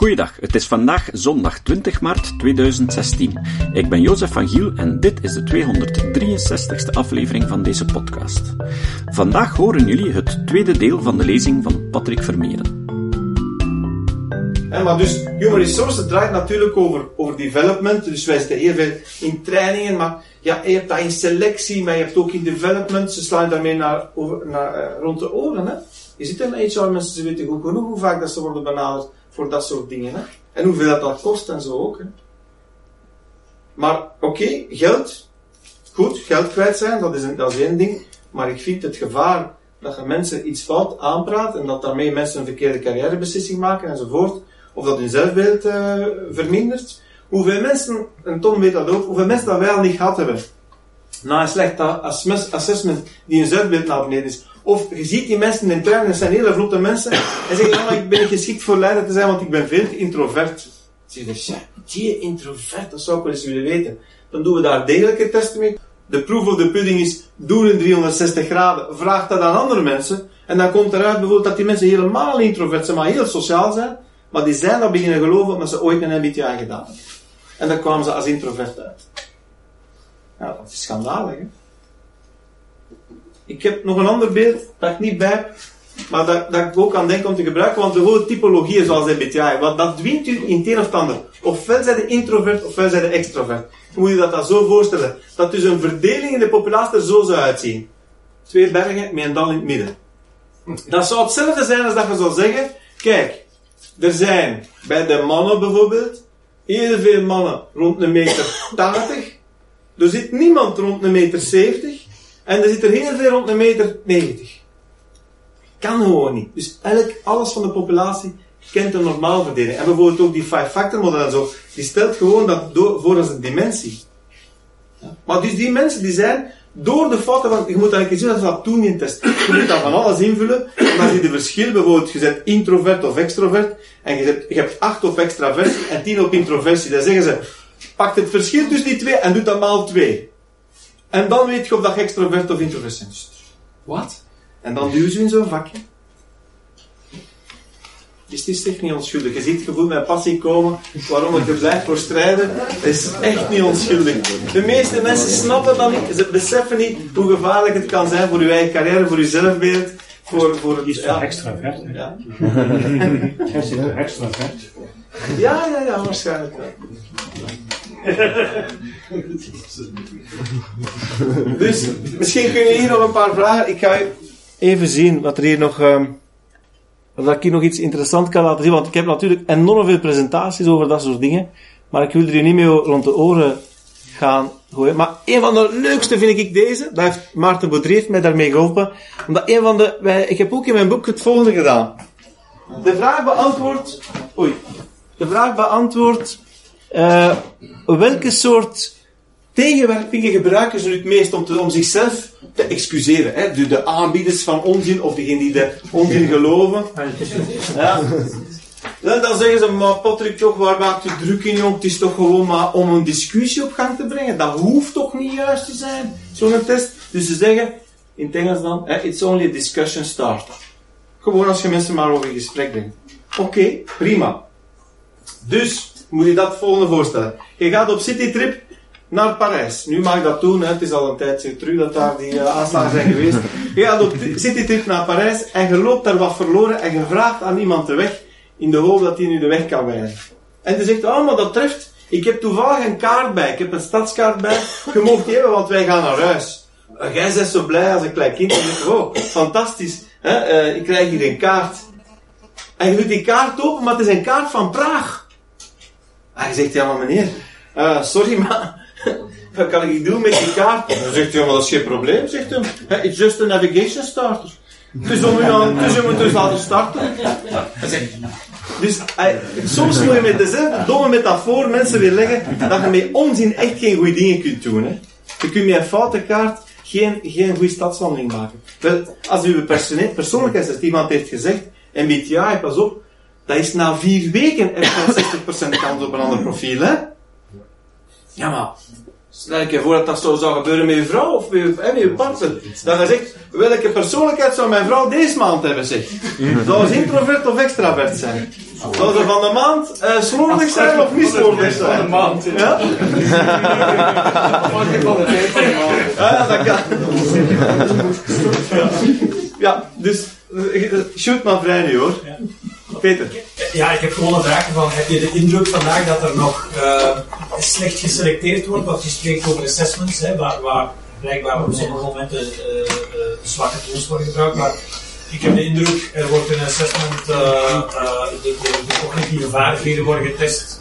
Goeiedag, het is vandaag zondag 20 maart 2016. Ik ben Jozef van Giel en dit is de 263ste aflevering van deze podcast. Vandaag horen jullie het tweede deel van de lezing van Patrick Vermeeren. maar dus Human Resources draait natuurlijk over, over development. Dus wij zitten heel veel in trainingen, maar ja, je hebt dat in selectie, maar je hebt ook in development. Ze slaan daarmee naar, over, naar, uh, rond de oren. Hè? Je zit in HR mensen, ze weten goed genoeg hoe vaak dat ze worden benaderd voor dat soort dingen. Hè? En hoeveel dat, dat kost en zo ook. Hè? Maar oké, geld. Goed, geld kwijt zijn, dat is, een, dat is één ding. Maar ik vind het gevaar dat je mensen iets fout aanpraat en dat daarmee mensen een verkeerde carrièrebeslissing maken enzovoort. Of dat hun zelfbeeld uh, vermindert. Hoeveel mensen, en Tom weet dat ook, hoeveel mensen dat wij al niet gehad hebben. Na een slecht assessment die een zelfbeeld naar beneden is. Of je ziet die mensen in tuin, dat zijn hele vlotte mensen, en zeggen, ja, maar ik ben geschikt voor leider te zijn, want ik ben veel introvert. Zeg je, ja, die introvert, dat zou ik wel eens willen weten. Dan doen we daar degelijke testen mee. De proef of de pudding is, doe een 360 graden, vraag dat aan andere mensen, en dan komt eruit bijvoorbeeld dat die mensen helemaal introvert zijn, maar heel sociaal zijn, maar die zijn dat beginnen geloven omdat ze ooit een MBTI gedaan hebben. En dan kwamen ze als introvert uit. Ja, dat is schandalig, hè? Ik heb nog een ander beeld dat ik niet bij heb, maar dat, dat ik ook aan denk om te gebruiken, want de hele typologieën zoals MBTI, wat dat dwingt u in het een of ander. Ofwel zijn de introvert, ofwel zijn de extrovert. Moet je dat dan zo voorstellen, dat dus een verdeling in de populatie er zo zou uitzien. Twee bergen met een dal in het midden. Dat zou hetzelfde zijn als dat je zou zeggen, kijk, er zijn bij de mannen bijvoorbeeld, heel veel mannen rond een meter 80. Er zit niemand rond een meter 70. En er zit er heel veel rond een meter 90. Kan gewoon niet. Dus elk, alles van de populatie kent een normaal verdeling. En bijvoorbeeld ook die five-factor model en zo, die stelt gewoon dat door, voor als een dimensie. Ja. Maar dus die mensen die zijn, door de fouten van, je moet eigenlijk zien dat ze dat toen in test. Je moet dan van alles invullen, en dan zie je verschil, bijvoorbeeld, je zet introvert of extrovert, en je, zet, je hebt 8 op extraversie en 10 op introversie. Dan zeggen ze, pak het verschil tussen die twee en doe dat maal 2. En dan weet je of dat je extrovert of introvert bent. Wat? En dan duw ze in zo'n vakje. Dus het is echt niet onschuldig. Je ziet het gevoel met passie komen, waarom ik er blijf voor strijden. Het is echt niet onschuldig. De meeste mensen snappen dat niet. Ze beseffen niet hoe gevaarlijk het kan zijn voor je eigen carrière, voor je zelfbeeld. Voor, voor het, is ja. extravert. Ja. is extravert. Ja, ja, ja, waarschijnlijk wel. dus misschien kun je hier nog een paar vragen. Ik ga even zien wat er hier nog. Um, dat ik hier nog iets interessants kan laten zien. Want ik heb natuurlijk enorm veel presentaties over dat soort dingen. Maar ik wil er niet mee rond de oren gaan gooien. Maar een van de leukste vind ik deze. Dat heeft Maarten Baudry mij daarmee geholpen. Omdat een van de. Wij, ik heb ook in mijn boek het volgende gedaan. De vraag beantwoord. Oei. De vraag beantwoord. Uh, welke soort tegenwerpingen gebruiken ze nu het meest om, te, om zichzelf te excuseren? Hè? De, de aanbieders van onzin of degenen die de onzin geloven. Ja. Dan, dan zeggen ze, maar Patrick, toch, waar maakt u druk in, jong? Het is toch gewoon maar om een discussie op gang te brengen. Dat hoeft toch niet juist te zijn, zo'n test. Dus ze zeggen, in het Engels dan, it's only a discussion starter. Gewoon als je mensen maar over in gesprek brengt. Oké, okay, prima. Dus, moet je dat volgende voorstellen. Je gaat op citytrip naar Parijs. Nu mag dat doen, hè. het is al een tijdje terug dat daar die uh, aanslagen zijn geweest. Je gaat op citytrip naar Parijs en je loopt daar wat verloren en je vraagt aan iemand de weg in de hoop dat hij nu de weg kan wijzen. En die zegt, oh maar dat treft, ik heb toevallig een kaart bij, ik heb een stadskaart bij, je mag die hebben want wij gaan naar huis. En jij bent zo blij als een klein kind en zegt, oh, fantastisch, hè? Uh, ik krijg hier een kaart. En je doet die kaart open, maar het is een kaart van Praag. En je zegt, ja maar meneer, uh, sorry maar, wat kan ik doen met die kaart? Dan zegt hij, maar dat is geen probleem, zegt hij. It's just a navigation starter. Dus om je, aan, dus je moet dus laten starten. Dus soms moet je met dezelfde domme metafoor mensen weer leggen dat je met onzin echt geen goede dingen kunt doen. Hè. Je kunt met een foute kaart geen, geen goede stadswandeling maken. Wel, als uw persoonlijkheid iemand heeft gezegd, MBTI, pas op, dat is na vier weken echt 60% kans op een ander profiel, hè? Ja, maar Stel je voor dat dat zo zou gebeuren met je vrouw of met je, hè, met je partner. Dat je zegt, welke persoonlijkheid zou mijn vrouw deze maand hebben, zeg? Zou ze introvert of extravert zijn? Zou ze van de maand eh slordig zijn of niet slordig zijn? Van de maand, Ja? Afhankelijk van de tijd van de maand. Ja, ja, dat kan. Ja, ja dus eh, shoot maar vrij nu hoor. Peter. Ja, ik heb gewoon een vraag van, heb je de indruk vandaag dat er nog eh, slecht geselecteerd wordt? Want je spreekt over assessments, hè, waar, waar blijkbaar op sommige momenten eh, eh, zwakke tools worden gebruikt. Maar ik heb de indruk, er wordt een assessment, de, de, cognitieve vaardigheden worden getest.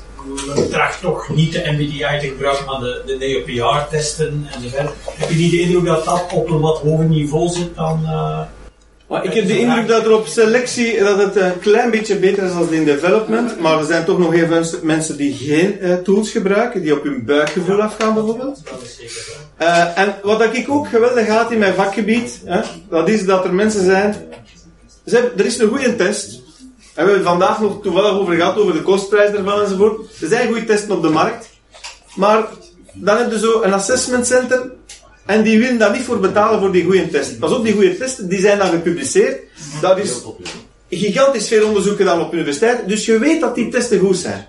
Men tracht toch niet de MBTI te gebruiken, maar de, de NeoPR-testen en de verder. Heb je niet de indruk dat dat op een wat hoger niveau zit dan... Maar ik heb de indruk dat er op selectie dat het een klein beetje beter is dan in development. Maar er zijn toch nog veel mensen die geen eh, tools gebruiken, die op hun buikgevoel afgaan bijvoorbeeld. Eh, en wat ik ook geweldig haat in mijn vakgebied, hè, dat is dat er mensen zijn. Er is een goede test. En we hebben het vandaag nog toevallig over gehad, over de kostprijs ervan enzovoort. Er zijn goede testen op de markt. Maar dan heb je zo een assessment center. En die willen daar niet voor betalen voor die goede test. Pas op, die goede testen die zijn dan gepubliceerd. Dat is gigantisch veel onderzoeken dan op universiteit. Dus je weet dat die testen goed zijn.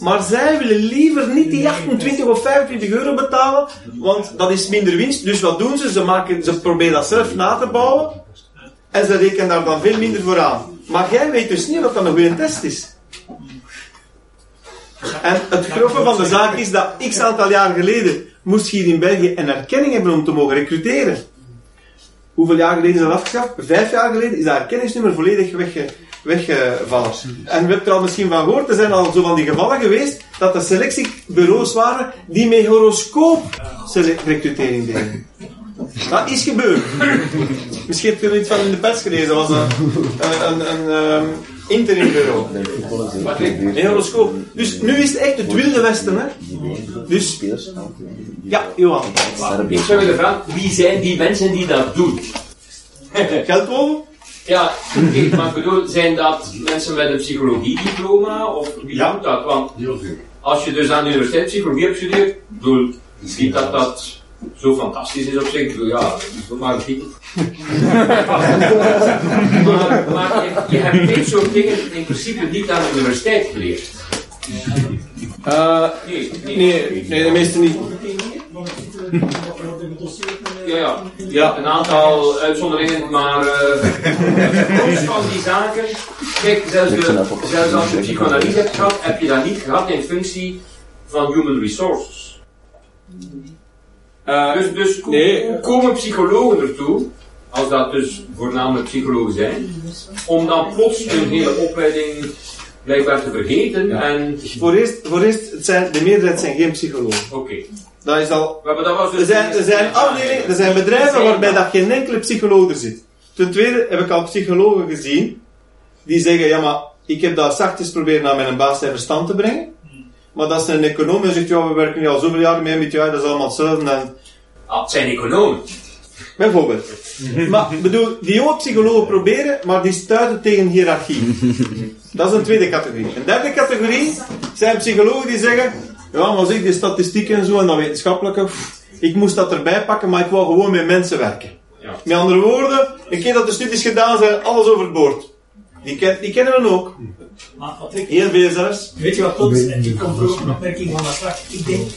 Maar zij willen liever niet die 28 of 25 euro betalen, want dat is minder winst. Dus wat doen ze? Ze, maken, ze proberen dat zelf na te bouwen en ze rekenen daar dan veel minder voor aan. Maar jij weet dus niet wat dat een goede test is. En het grove van de zaak is dat x aantal jaar geleden moest je hier in België een erkenning hebben om te mogen recruteren. Hoeveel jaar geleden is dat afgeschaft? Vijf jaar geleden is dat erkenningsnummer volledig wegge, weggevallen. En we hebben er al misschien van gehoord, er zijn al zo van die gevallen geweest, dat er selectiebureaus waren die met horoscoop recrutering deden. Dat is gebeurd. Misschien heb je er iets van in de pers gelezen, dat was een, een, een, een ehm, interimbureau. Een horoscoop. Dus nu is het echt het wilde westen, hè. Dus, ja, Johan. Ik zou willen vragen, wie zijn die mensen die dat doen? Geldwolven? Ja, maar ik bedoel, zijn dat mensen met een psychologiediploma of wie Ja. doet dat? Want als je dus aan de universiteit psychologie hebt gestudeerd, bedoel, niet dat dat zo fantastisch is op zich, ja, een titel. maar maar je, je hebt dit soort dingen in principe niet aan de universiteit geleerd. Eh, Nee, nee, nee, nee, de meeste niet. Ja, ja. Ja. Een aantal uitzonderingen, maar eh los van die zaken. Kijk, zelfs, de, zelfs als je psychoanalyse hebt gehad, heb je dat niet gehad in functie van human resources. Eh, Dus, dus Nee. hoe komen psychologen ertoe, als dat dus voornamelijk psychologen zijn, om dan plots hun hele opleiding blijkbaar te vergeten en... voor eerst, voor eerst het zijn, de meerderheid zijn geen psychologen. Oké. Dat is al Maar dat was dus... Er zijn, er zijn afdelingen, er zijn bedrijven waarbij dat geen enkele psycholoog er zit. Ten tweede heb ik al psychologen gezien die zeggen, ja maar, ik heb dat zachtjes proberen naar mijn baas zijn verstand te brengen. Maar dat is een econoom en zegt, ja we werken al zoveel jaar mee met jou, dat is allemaal hetzelfde. En, Ah, het zijn economen. bijvoorbeeld. maar, bedoel, die jonge psychologen proberen, maar die stuiten tegen hiërarchie. Dat is een tweede categorie. Een derde categorie zijn psychologen die zeggen, ja maar zeg, die statistieken en zo en dat wetenschappelijke, pff, ik moest dat erbij pakken, maar ik wil gewoon met mensen werken. Ja. Met andere woorden, een keer dat de studies gedaan zijn, alles overboord. Die, ken, die kennen we ook. Maar wat ik Heel veel zelfs. Weet je wat dat is? En die komt ook een opmerking van dat straks. Ik denk,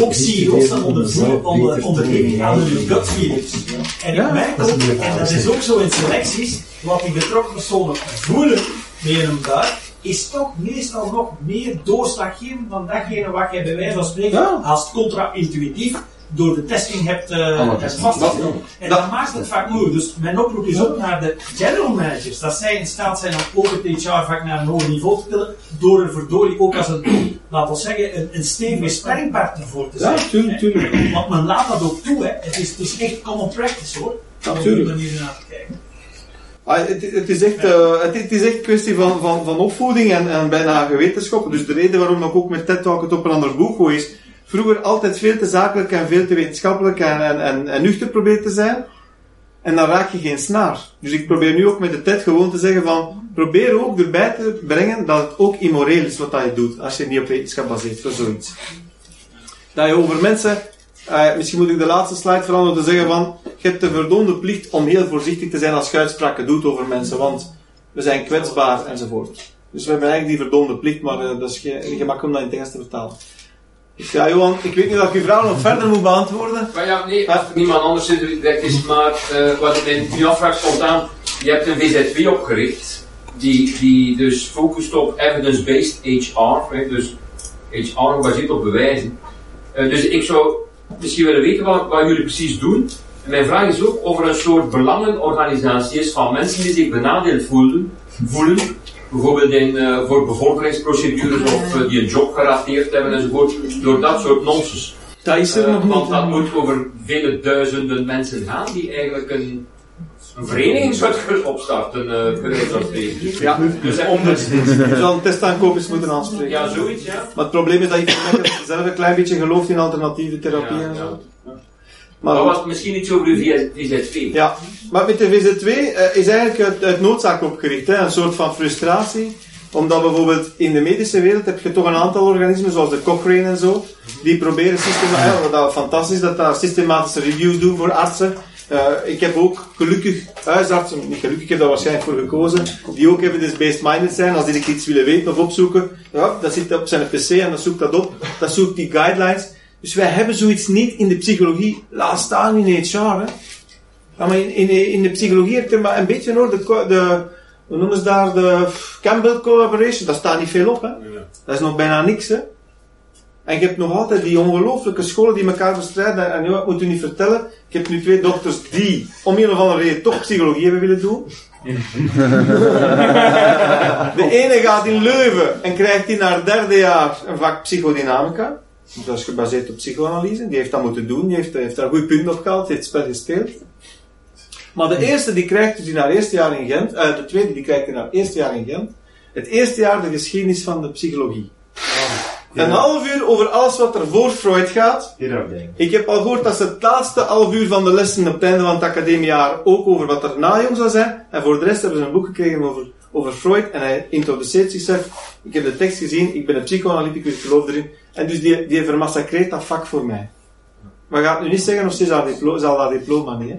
ook CEO's staan onder, voer- onder, onderhevig aan hun gut feelings. En ik merk ook, en dat is ook zo in selecties, wat die betrokken personen voelen met hun buik, is toch meestal nog meer doorslaggevend dan datgene wat je bij wijze van spreken Ja. als contra-intuïtief door de testing hebt, uh, hebt vastgesteld. En dat maakt het vaak moeilijk. Dus mijn oproep is ook naar de general managers, dat zij in staat zijn om ook het HR-vak naar een hoger niveau te tillen, door er verdorie ook als een, laten we zeggen, een, een stevige sparringpartner voor te zijn. Ja, tuurlijk, tuurlijk. Want men laat dat ook toe, hè. Het is, het is echt common practice hoor. Om op die Natuurlijk. manier naar te kijken. Ah, het, het, is echt, eh, het, het is echt kwestie van, van, van opvoeding en, en bijna gewetenschap. Dus de reden waarom ik ook met TED Talk het op een ander boek gooi is, vroeger altijd veel te zakelijk en veel te wetenschappelijk en, en, en, en nuchter proberen te zijn. En dan raak je geen snaar. Dus ik probeer nu ook met de TED gewoon te zeggen van, probeer ook erbij te brengen dat het ook immoreel is wat je doet, als je niet op wetenschap baseert voor zoiets. Dat je over mensen Uh, misschien moet ik de laatste slide veranderen te zeggen van, je hebt de verdoende plicht om heel voorzichtig te zijn als je uitspraken doet over mensen, want we zijn kwetsbaar enzovoort. Dus we hebben eigenlijk die verdoende plicht, maar uh, dat is geen, gemakkelijk om dat in het Engels te vertalen. Ja, Johan, ik weet niet dat ik je vraag nog verder moet beantwoorden. Maar ja, nee, als niemand anders direct is, maar uh, wat ik me nu afvraag spontaan, je hebt een VZW opgericht, die, die dus focust op evidence-based HR, dus HR gebaseerd op bewijzen. Uh, dus ik zou misschien willen weten wat, wat jullie precies doen. En mijn vraag is ook of er een soort belangenorganisatie is van mensen die zich benadeeld voelen, voelen bijvoorbeeld in, uh, voor bevorderingsprocedures of uh, die een job gerateerd hebben enzovoort, door dat soort nonsens. Dat is er nog niet. Want dat moet over vele duizenden mensen gaan die eigenlijk een een vereniging zou opstarten, uh, Ja, dus om Je zal een testaankoop moeten aanspreken. Ja, zoiets, ja. Maar het probleem is dat je zelf een klein beetje gelooft in alternatieve therapie en zo. Maar, maar was misschien iets over de VZ2? Ja, maar met de VZ2 uh, is eigenlijk het, het noodzaak opgericht, hè? een soort van frustratie omdat bijvoorbeeld in de medische wereld heb je toch een aantal organismen, zoals de Cochrane en zo, die proberen systematisch, dat fantastisch dat daar systematische reviews doen voor artsen, uh, ik heb ook gelukkig huisartsen, niet gelukkig, ik heb daar waarschijnlijk voor gekozen, die ook evidence-based minded zijn. Als die iets willen weten of opzoeken, ja, dat zit op zijn pc en dan zoekt dat op. Dat zoekt die guidelines. Dus wij hebben zoiets niet in de psychologie, laat staan in HR. Hè. Ja, maar in, in, in, de psychologie heb je maar een beetje hoor, de, de hoe noemen ze daar, de Campbell Collaboration, daar staat niet veel op. Hè. Dat is nog bijna niks. Hè. En je hebt nog altijd die ongelooflijke scholen die elkaar bestrijden. En, nu, ik moet u niet vertellen, ik heb nu twee dochters die, om een of andere reden, toch psychologie hebben willen doen. de ene gaat in Leuven en krijgt in haar derde jaar een vak psychodynamica. Dat is gebaseerd op psychoanalyse. Die heeft dat moeten doen. Die heeft, heeft daar een goed punt op gehaald. Die heeft het spel gespeeld. Maar de eerste die krijgt dus in haar eerste jaar in Gent. Uh, de tweede die krijgt in haar eerste jaar in Gent. Het eerste jaar de geschiedenis van de psychologie. Een half uur over alles wat er voor Freud gaat. Ik heb al gehoord dat ze het laatste half uur van de lessen op het einde van het academiejaar ook over wat er na jong zou zijn. En voor de rest hebben ze een boek gekregen over, over Freud. En hij introduceert zichzelf. Ik heb de tekst gezien, ik ben een psychoanalyticus, ik geloof erin. En dus die, die vermassacreert dat vak voor mij. Maar gaat nu niet zeggen of ze zal, diploma, zal dat diploma niet.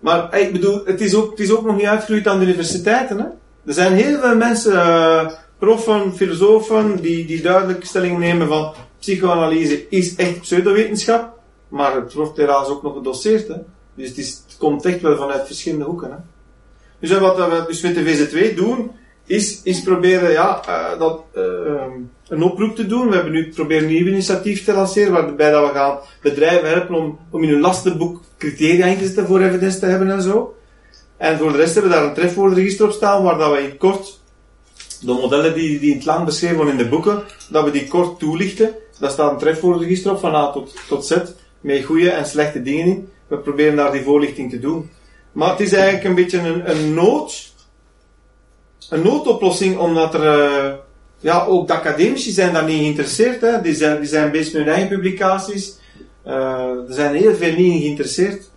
Maar ik bedoel, het is, ook, het is ook nog niet uitgegroeid aan de universiteiten. Hè? Er zijn heel veel mensen... Uh, proffen, filosofen, die, die duidelijk stelling nemen van psychoanalyse is echt pseudowetenschap, maar het wordt helaas ook nog gedoseerd. Hè. Dus het, het komt echt wel vanuit verschillende hoeken. Hè. Dus wat we dus met de VZ2 doen, is, is proberen ja, uh, dat, uh, een oproep te doen. We hebben nu proberen een nieuw initiatief te lanceren, waarbij dat we gaan bedrijven helpen om, om in hun lastenboek criteria in te zetten voor evidence te hebben en zo. En voor de rest hebben we daar een trefwoordenregister op staan, waar dat we in kort de modellen die, die in het lang beschreven worden in de boeken, dat we die kort toelichten. Daar staat een trefwoordenregister op van A tot, tot Z, met goede en slechte dingen in. We proberen daar die voorlichting te doen. Maar het is eigenlijk een beetje een, een nood, een noodoplossing, omdat er, uh, ja, ook de academici zijn daar niet geïnteresseerd, hè. Die zijn, die zijn bezig met hun eigen publicaties. Uh, er zijn heel veel niet geïnteresseerd.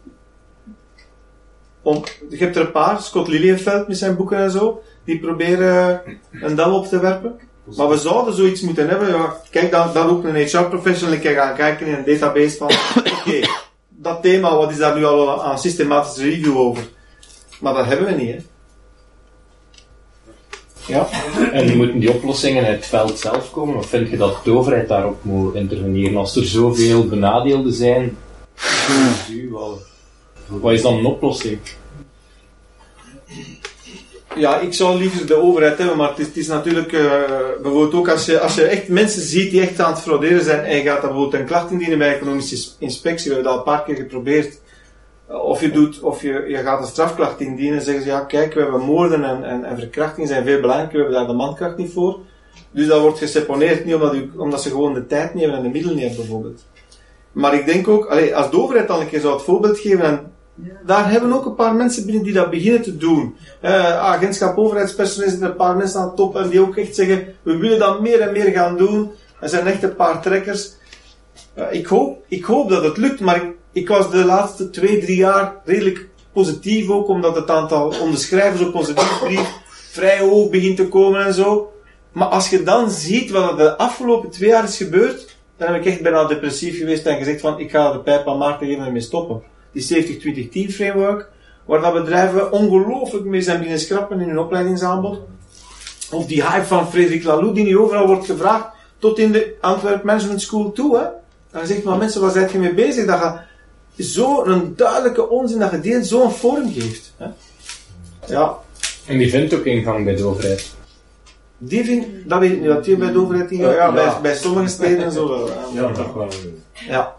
Om, je hebt er een paar, Scott Lilienfeld met zijn boeken en zo die proberen een dam op te werpen. Maar we zouden zoiets moeten hebben. Ja, kijk dan, dan ook een HR-professional een keer gaan kijken in een database van, oké, dat thema, wat is daar nu al aan systematische review over? Maar dat hebben we niet, hè. Ja. En moeten die oplossingen uit het veld zelf komen? Of vind je dat de overheid daarop moet interveneren? Als er zoveel benadeelden zijn, wat is dan een oplossing? Ja, ik zou liever de overheid hebben, maar het is, het is natuurlijk, uh, bijvoorbeeld ook als je, als je echt mensen ziet die echt aan het frauderen zijn en je gaat dan bijvoorbeeld een klacht indienen bij economische inspectie, we hebben dat al een paar keer geprobeerd, eh, of je doet, of je, je gaat een strafklacht indienen en zeggen ze, ja kijk, we hebben moorden en, en, en verkrachtingen zijn veel belangrijker, we hebben daar de mankracht niet voor. Dus dat wordt geseponeerd, niet omdat, u, omdat ze gewoon de tijd niet hebben en de middelen niet hebben bijvoorbeeld. Maar ik denk ook, allee, als de overheid dan een keer zou het voorbeeld geven en daar hebben ook een paar mensen binnen die dat beginnen te doen. Uh, agentschap overheidspersoneel zitten een paar mensen aan het top en die ook echt zeggen, we willen dat meer en meer gaan doen. Er zijn echt een paar trekkers. Uh, ik, hoop, ik hoop dat het lukt, maar ik, ik was de laatste twee, drie jaar redelijk positief ook, omdat het aantal onderschrijvers op onze brief vrij hoog begint te komen en zo. Maar als je dan ziet wat er de afgelopen twee jaar is gebeurd, dan heb ik echt bijna depressief geweest en gezegd van, ik ga de pijp aan Maarten geven en ermee stoppen. Die 70-20-10 framework, waar dat bedrijven ongelooflijk mee zijn binnen schrappen in hun opleidingsaanbod. Of die hype van Frederik Laloux, die nu overal wordt gevraagd, tot in de Antwerp Management School toe, hè. Dan zegt maar mensen, waar zijn je mee bezig? Dat je zo'n duidelijke onzin, dat je die zo'n vorm geeft. Hè? Ja, En die vindt ook ingang bij de overheid. die vind, dat weet ik niet, wat die bij de overheid ingaat. Ja, Ja. bij, bij sommige steden en zo wel. Ja, toch wel. Ja.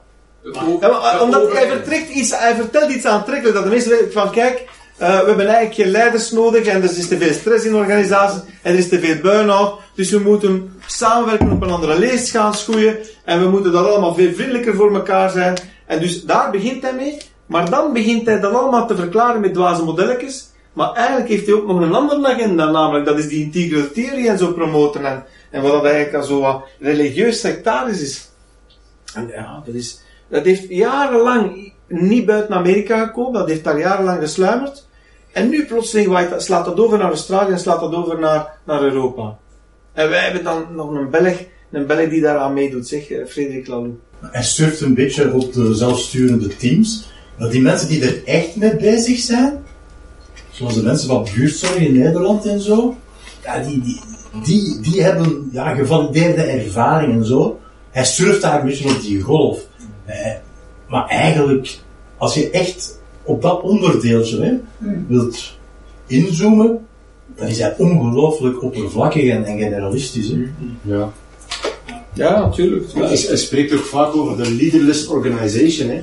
Ja, maar, eh, omdat hij, vertrekt iets, hij vertelt iets aantrekkelijk, dat de mensen weten van kijk, eh, we hebben eigenlijk geen leiders nodig en er is te veel stress in organisaties en er is te veel burn-out, dus we moeten samenwerken op een andere leest gaan schoeien en we moeten dat allemaal veel vriendelijker voor elkaar zijn. En dus daar begint hij mee, maar dan begint hij dat allemaal te verklaren met dwaze modelletjes, maar eigenlijk heeft hij ook nog een andere agenda, namelijk dat is die integral theory en zo promoten en, en wat dat eigenlijk al zo wat religieus sectarisch is. En ja, dat is, dat heeft jarenlang niet buiten Amerika gekomen, dat heeft daar jarenlang gesluimerd. En nu plotseling dat- slaat dat over naar Australië en slaat dat over naar, naar Europa. En wij hebben dan nog een Belg, een Belg die daaraan meedoet, zeg, eh, Frederik Laloux. Hij surft een beetje op de zelfsturende teams. Maar die mensen die er echt mee bezig zijn, zoals de mensen van buurtzorg in Nederland en zo, ja, die, die, die, die hebben ja, gevalideerde ervaring en zo. Hij surft daar een beetje op die golf. Eh, maar eigenlijk, als je echt op dat onderdeeltje hè, wilt inzoomen, dan is hij ongelooflijk oppervlakkig en, en generalistisch. Hè. Ja. Ja, natuurlijk. Hij, hij spreekt ook vaak over de leaderless organization. Hè.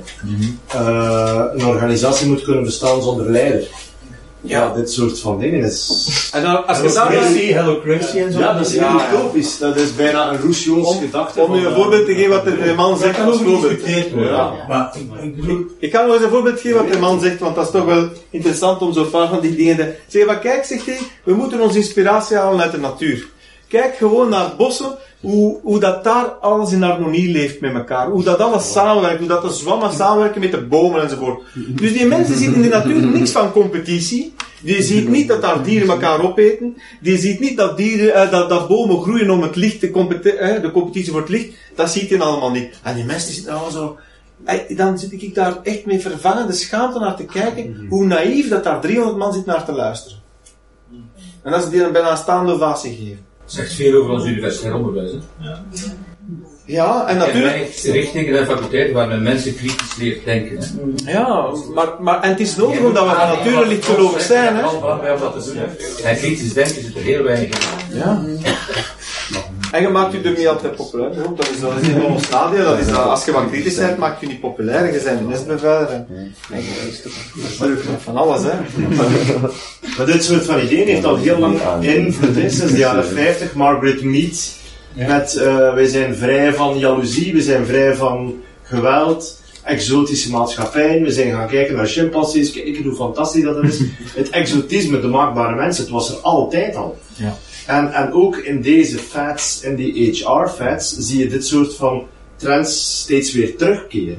Eh, een organisatie moet kunnen bestaan zonder leider. Ja, dit soort van dingen is... En dan, als je daar Hello Crazy en zo. Ja, dat is heel utopisch. Dat is bijna een Rousseau's gedachte. om van, een voorbeeld te geven wat de man zegt als voorbeeld. Maar Ik kan nog eens een voorbeeld geven wat de man zegt, want dat is toch wel interessant om zo'n paar van die dingen te zeggen. Maar kijk, zegt hij, we moeten onze inspiratie halen uit de natuur. Kijk gewoon naar bossen, hoe, hoe dat daar alles in harmonie leeft met elkaar. Hoe dat alles samenwerkt, hoe dat de zwammen samenwerken met de bomen enzovoort. Dus die mensen zien in de natuur niks van competitie. Die ziet niet dat daar dieren elkaar opeten. Die ziet niet dat, dieren, eh, dat, dat bomen groeien om het licht, de, competi- eh, de competitie voor het licht. Dat ziet hij allemaal niet. En die mensen zitten nou zo... Ey, Dan zit ik daar echt met vervangende schaamte naar te kijken, hoe naïef dat daar 300 man zit naar te luisteren. En dat ze die een bijna staande ovatie geven. Zegt veel over ons universitair onderwijs. Hè? Ja, en En natuurlijk... richtingen en faculteiten waar men mensen kritisch leert denken. Hè? Ja, maar, maar en het is nodig omdat we van nature lichtgelovig zijn, hè. En kritisch denken zit er heel weinig in. Ja. En je maakt je er niet altijd populair. hè. Dat is, dat is niet ons nadeel. Dat is, dat als je wat kritisch bent, maak je niet populair. Je bent een toch van alles, hè. Maar dit soort van ideeën heeft al heel lang invloed. hè. Sinds de jaren 50, Margaret Mead. Met, eh, wij zijn vrij van jaloezie, we zijn vrij van geweld, exotische maatschappijen. We zijn gaan kijken naar chimpansees, kijken hoe fantastisch dat is. Het exotisme, de maakbare mensen, het was er altijd al. Ja. En, en ook in deze fats, in die HR-fats, zie je dit soort van trends steeds weer terugkeren.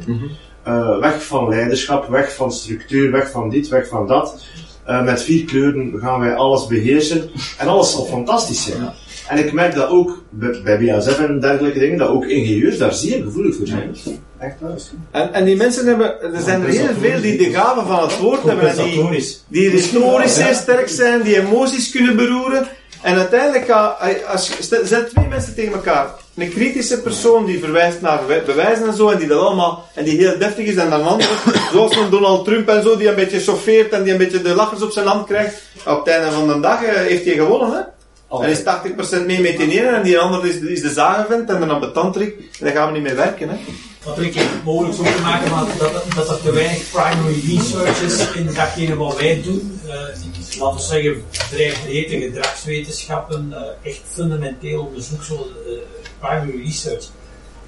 Eh, weg van leiderschap, weg van structuur, weg van dit, weg van dat. Eh, met vier kleuren gaan wij alles beheersen. En alles zal fantastisch zijn. En ik merk dat ook bij, bij BASF en dergelijke dingen, dat ook ingenieurs daar zeer gevoelig voor zijn. Echt waar. En, en die mensen hebben, er zijn er heel veel die de gave van het woord hebben en die, die zeer sterk zijn, die emoties kunnen beroeren. En uiteindelijk, ga, als je, twee mensen tegen elkaar. Een kritische persoon die verwijst naar be- bewijzen en zo, en die dat allemaal, en die heel deftig is, en dan een andere, zoals een Donald Trump en zo, die een beetje chauffeert en die een beetje de lachers op zijn hand krijgt. Op het einde van de dag eh, heeft hij gewonnen, hè. En is 80% mee met die ene, en die andere is, is de zagenvent en de ambetantrik. En daar gaan we niet mee werken, hè. Wat ik het mogelijk zo te maken van dat, dat er te weinig primary research is in datgene wat wij doen. Eh, laten we zeggen, bedrijfsbreedte gedragswetenschappen, eh, echt fundamenteel onderzoek, zo primary research.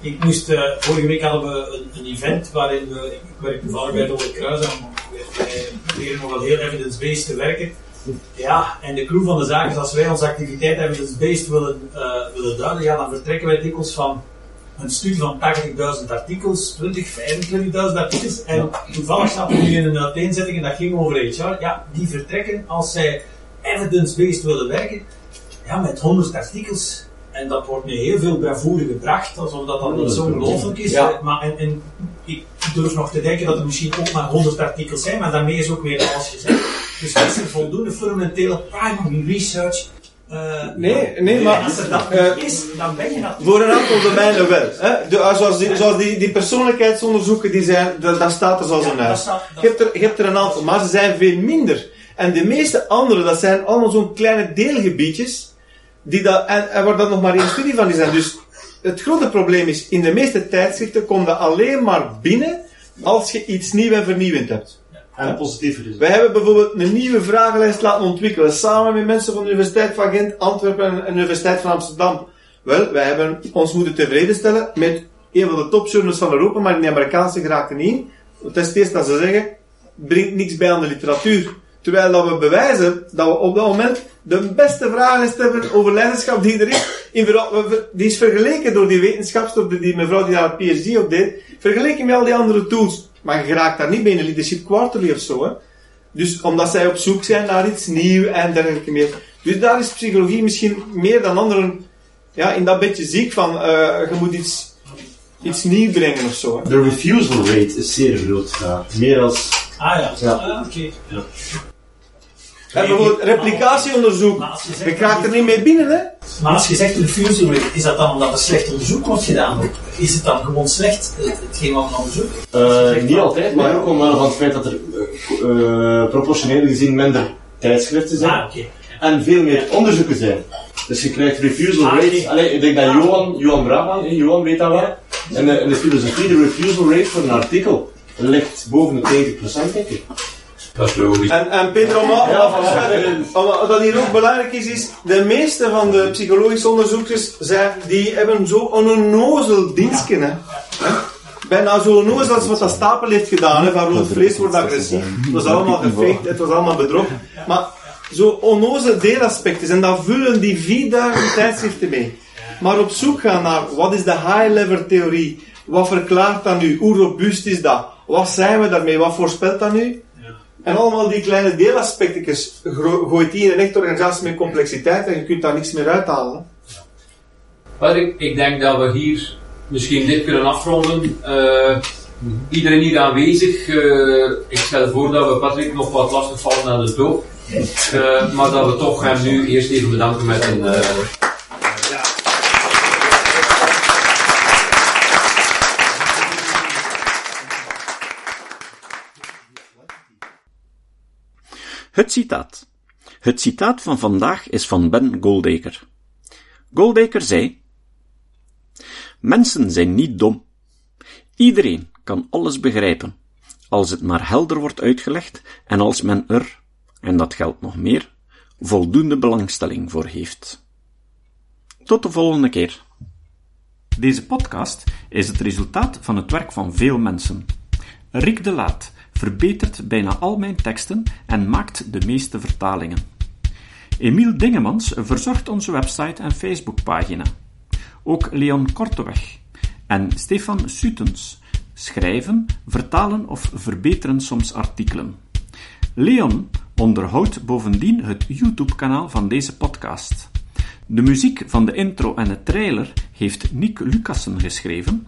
Ik moest, eh, vorige week hadden we een, een event waarin we, ik werk toevallig bij Rode Kruis en wij proberen nog wel heel evidence-based te werken. Ja, en de crew van de zaak is als wij onze activiteit evidence-based willen, eh, willen duiden, ja, dan vertrekken wij dikwijls van een studie van 80.000 artikels, 20, 25.000 artikels. En toevallig zaten we nu in een uiteenzetting en dat ging over HR. Ja, die vertrekken als zij evidence-based willen werken, ja, met 100 artikels. en dat wordt nu heel veel bij voeren gebracht, alsof dat dan niet zo ongelooflijk is. Ja. Maar en, en ik durf nog te denken dat er misschien ook maar 100 artikels zijn, maar daarmee is ook weer alles gezegd. Dus is er voldoende fundamentele primary research? eh, Nee, nee, maar, Als er dat eh, is, dan ben je dat Voor een aantal domeinen wel. Hè? De, ah, zoals die, zoals die, die persoonlijkheidsonderzoeken, die zijn, dat staat er zoals Ja, een huis. dat- Je hebt, er, je hebt er een aantal, maar ze zijn veel minder. En de meeste andere, dat zijn allemaal zo'n kleine deelgebiedjes, die dat, en, en waar dat nog maar één studie van is. Dus het grote probleem is, in de meeste tijdschriften komt dat alleen maar binnen als je iets nieuw en vernieuwend hebt. En positief resultaat. Wij hebben bijvoorbeeld een nieuwe vragenlijst laten ontwikkelen, samen met mensen van de Universiteit van Gent, Antwerpen en de Universiteit van Amsterdam. Wel, wij hebben ons moeten tevreden stellen met een van de topjournals van Europa, maar in de Amerikaanse geraken niet dat is het eerste dat ze zeggen, brengt niks bij aan de literatuur. Terwijl dat we bewijzen dat we op dat moment de beste vragenlijst hebben over leiderschap die er is. In die is vergeleken door die wetenschapster, die mevrouw die daar een PhD op deed, vergeleken met al die andere tools. Maar je raakt daar niet bij in een leadership quarterly of zo. Hè. Dus omdat zij op zoek zijn naar iets nieuws en dergelijke meer. Dus daar is psychologie misschien meer dan anderen ja, in dat beetje ziek van, eh, je moet iets, iets nieuws brengen of zo. Hè. De refusal rate is zeer groot daar. Meer als... Ah ja, Ja. Ah, oké. Ja. En bijvoorbeeld replicatieonderzoek. Je raakt er niet mee binnen, hè? Maar als je zegt refusal rate, is dat dan omdat er slecht onderzoek wordt gedaan? Is het dan gewoon slecht, het- hetgeen wat men onderzoekt? Eh, niet altijd, maar ook omwille van het feit dat er eh, eh, proportioneel gezien minder tijdschriften zijn. Ah, oké. en veel meer onderzoeken zijn. Dus je krijgt refusal Ah, rates. Allee, ik denk dat Johan, Johan Brabant, hè, Johan weet dat wel. In de, in de filosofie, de refusal rate voor een artikel ligt boven de 90% denk ik. Dat is logisch. En, en Pedro, om wat dat hier ook belangrijk is, is de meeste van de psychologische onderzoekers zijn, die hebben zo een onnozel dienstje. Hè. Bijna zo onnozel als wat dat Stapel heeft gedaan. Hè, van rood vlees wordt agressief. Het was allemaal gefaked, het was allemaal bedrog. Maar zo onnozel deelaspecten. En daar vullen die 4000 tijdschriften mee. Maar op zoek gaan naar wat is de high-level theorie? Wat verklaart dat nu? Hoe robuust is dat? Wat zijn we daarmee? Wat voorspelt dat nu? En allemaal die kleine deelaspectjes gooit die in een echte organisatie met complexiteit en je kunt daar niks meer uithalen. Maar ik, ik denk dat we hier misschien dit kunnen afronden. Eh, iedereen hier aanwezig. eh, ik stel voor dat we Patrick nog wat lastig vallen naar de doop. Eh, maar dat we toch hem nu eerst even bedanken met een. Het citaat. Het citaat van vandaag is van Ben Goldacre. Goldacre zei: Mensen zijn niet dom. Iedereen kan alles begrijpen, als het maar helder wordt uitgelegd en als men er, en dat geldt nog meer, voldoende belangstelling voor heeft. Tot de volgende keer. Deze podcast is het resultaat van het werk van veel mensen. Rick de Laat verbetert bijna al mijn teksten en maakt de meeste vertalingen. Emiel Dingemans verzorgt onze website en Facebookpagina. Ook Leon Korteweg en Stefan Sutens schrijven, vertalen of verbeteren soms artikelen. Leon onderhoudt bovendien het YouTube-kanaal van deze podcast. De muziek van de intro en de trailer heeft Nick Lucassen geschreven